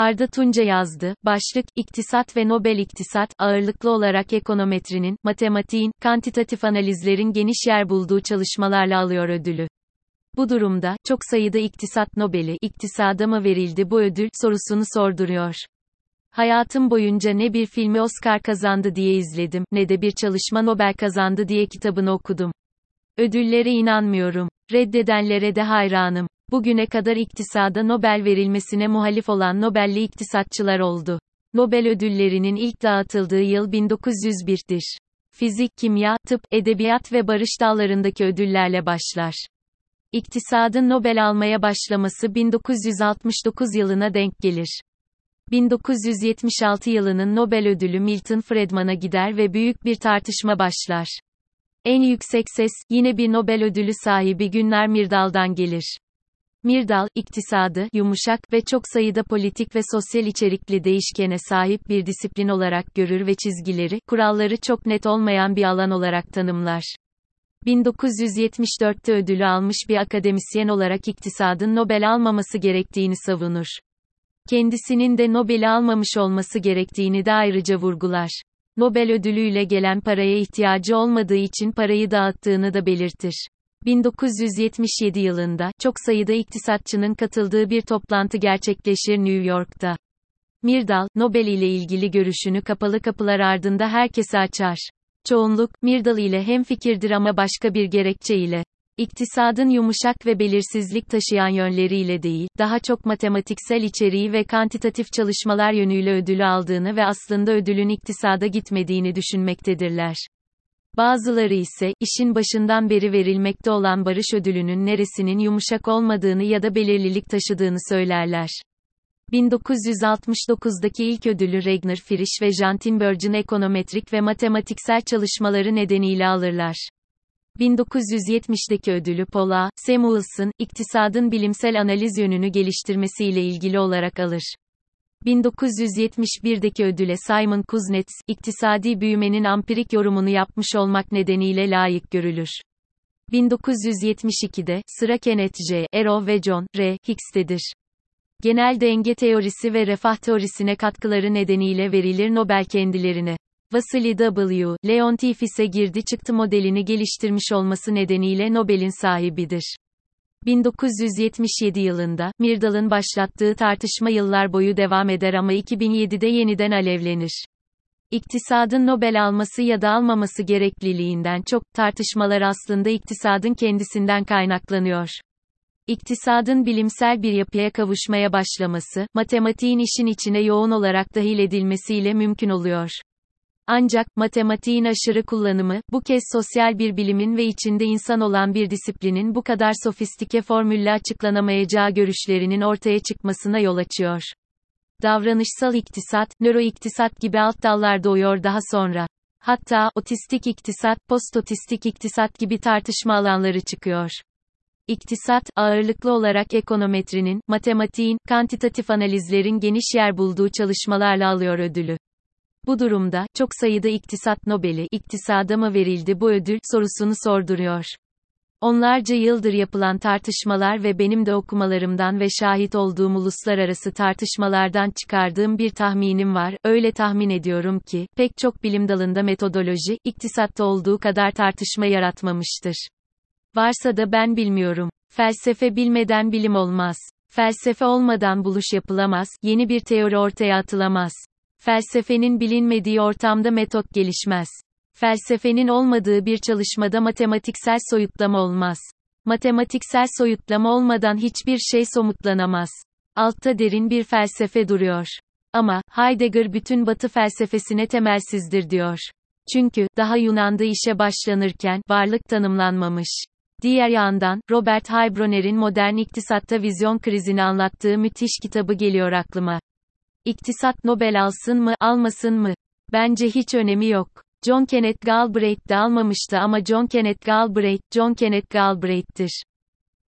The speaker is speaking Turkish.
Arda Tunca yazdı. Başlık, İktisat ve Nobel İktisat, ağırlıklı olarak ekonometrinin, matematiğin, kantitatif analizlerin geniş yer bulduğu çalışmalarla alıyor ödülü. Bu durumda, çok sayıda iktisat Nobel'i, iktisada mı verildi bu ödül, sorusunu sorduruyor. Hayatım boyunca ne bir filmi Oscar kazandı diye izledim, ne de bir çalışma Nobel kazandı diye kitabını okudum. Ödüllere inanmıyorum. Reddedenlere de hayranım. Bugüne kadar iktisada Nobel verilmesine muhalif olan Nobelli iktisatçılar oldu. Nobel ödüllerinin ilk dağıtıldığı yıl 1901'dir. Fizik, kimya, tıp, edebiyat ve barış dallarındaki ödüllerle başlar. İktisadın Nobel almaya başlaması 1969 yılına denk gelir. 1976 yılının Nobel ödülü Milton Friedman'a gider ve büyük bir tartışma başlar. En yüksek ses, yine bir Nobel ödülü sahibi Günler Mirdal'dan gelir. Mirdal, iktisadı, yumuşak ve çok sayıda politik ve sosyal içerikli değişkene sahip bir disiplin olarak görür ve çizgileri, kuralları çok net olmayan bir alan olarak tanımlar. 1974'te ödülü almış bir akademisyen olarak iktisadın Nobel almaması gerektiğini savunur. Kendisinin de Nobel'i almamış olması gerektiğini de ayrıca vurgular. Nobel ödülüyle gelen paraya ihtiyacı olmadığı için parayı dağıttığını da belirtir. 1977 yılında, çok sayıda iktisatçının katıldığı bir toplantı gerçekleşir New York'ta. Mirdal, Nobel ile ilgili görüşünü kapalı kapılar ardında herkese açar. Çoğunluk, Mirdal ile hemfikirdir ama başka bir gerekçe ile. İktisadın yumuşak ve belirsizlik taşıyan yönleriyle değil, daha çok matematiksel içeriği ve kantitatif çalışmalar yönüyle ödülü aldığını ve aslında ödülün iktisada gitmediğini düşünmektedirler. Bazıları ise, işin başından beri verilmekte olan barış ödülünün neresinin yumuşak olmadığını ya da belirlilik taşıdığını söylerler. 1969'daki ilk ödülü Regner Frisch ve Jean Tinbergen ekonometrik ve matematiksel çalışmaları nedeniyle alırlar. 1970'deki ödülü Paula Samuelson, iktisadın bilimsel analiz yönünü geliştirmesiyle ilgili olarak alır. 1971'deki ödüle Simon Kuznets, iktisadi büyümenin ampirik yorumunu yapmış olmak nedeniyle layık görülür. 1972'de, sıra Kenneth J. Arrow ve John R. Hicks'tedir. Genel denge teorisi ve refah teorisine katkıları nedeniyle verilir Nobel kendilerine. Vasily W. Leontief ise girdi çıktı modelini geliştirmiş olması nedeniyle Nobel'in sahibidir. 1977 yılında, Mirdal'ın başlattığı tartışma yıllar boyu devam eder ama 2007'de yeniden alevlenir. İktisadın Nobel alması ya da almaması gerekliliğinden çok, tartışmalar aslında iktisadın kendisinden kaynaklanıyor. İktisadın bilimsel bir yapıya kavuşmaya başlaması, matematiğin işin içine yoğun olarak dahil edilmesiyle mümkün oluyor. Ancak, matematiğin aşırı kullanımı, bu kez sosyal bir bilimin ve içinde insan olan bir disiplinin bu kadar sofistike formülle açıklanamayacağı görüşlerinin ortaya çıkmasına yol açıyor. Davranışsal iktisat, nöroiktisat gibi alt dallar doğuyor daha sonra. Hatta, otistik iktisat, postotistik iktisat gibi tartışma alanları çıkıyor. İktisat, ağırlıklı olarak ekonometrinin, matematiğin, kantitatif analizlerin geniş yer bulduğu çalışmalarla alıyor ödülü. Bu durumda, çok sayıda iktisat Nobel'i, iktisada mı verildi bu ödül, sorusunu sorduruyor. Onlarca yıldır yapılan tartışmalar ve benim de okumalarımdan ve şahit olduğum uluslararası tartışmalardan çıkardığım bir tahminim var. Öyle tahmin ediyorum ki, pek çok bilim dalında metodoloji, iktisatta olduğu kadar tartışma yaratmamıştır. Varsa da ben bilmiyorum. Felsefe bilmeden bilim olmaz. Felsefe olmadan buluş yapılamaz, yeni bir teori ortaya atılamaz. Felsefenin bilinmediği ortamda metot gelişmez. Felsefenin olmadığı bir çalışmada matematiksel soyutlama olmaz. Matematiksel soyutlama olmadan hiçbir şey somutlanamaz. Altta derin bir felsefe duruyor. Ama, Heidegger bütün batı felsefesine temelsizdir diyor. Çünkü, daha Yunan'da işe başlanırken, varlık tanımlanmamış. Diğer yandan, Robert Heilbronner'in modern iktisatta vizyon krizini anlattığı müthiş kitabı geliyor aklıma. İktisat Nobel alsın mı, almasın mı? Bence hiç önemi yok. John Kenneth Galbraith de almamıştı ama John Kenneth Galbraith, John Kenneth Galbraith'tir.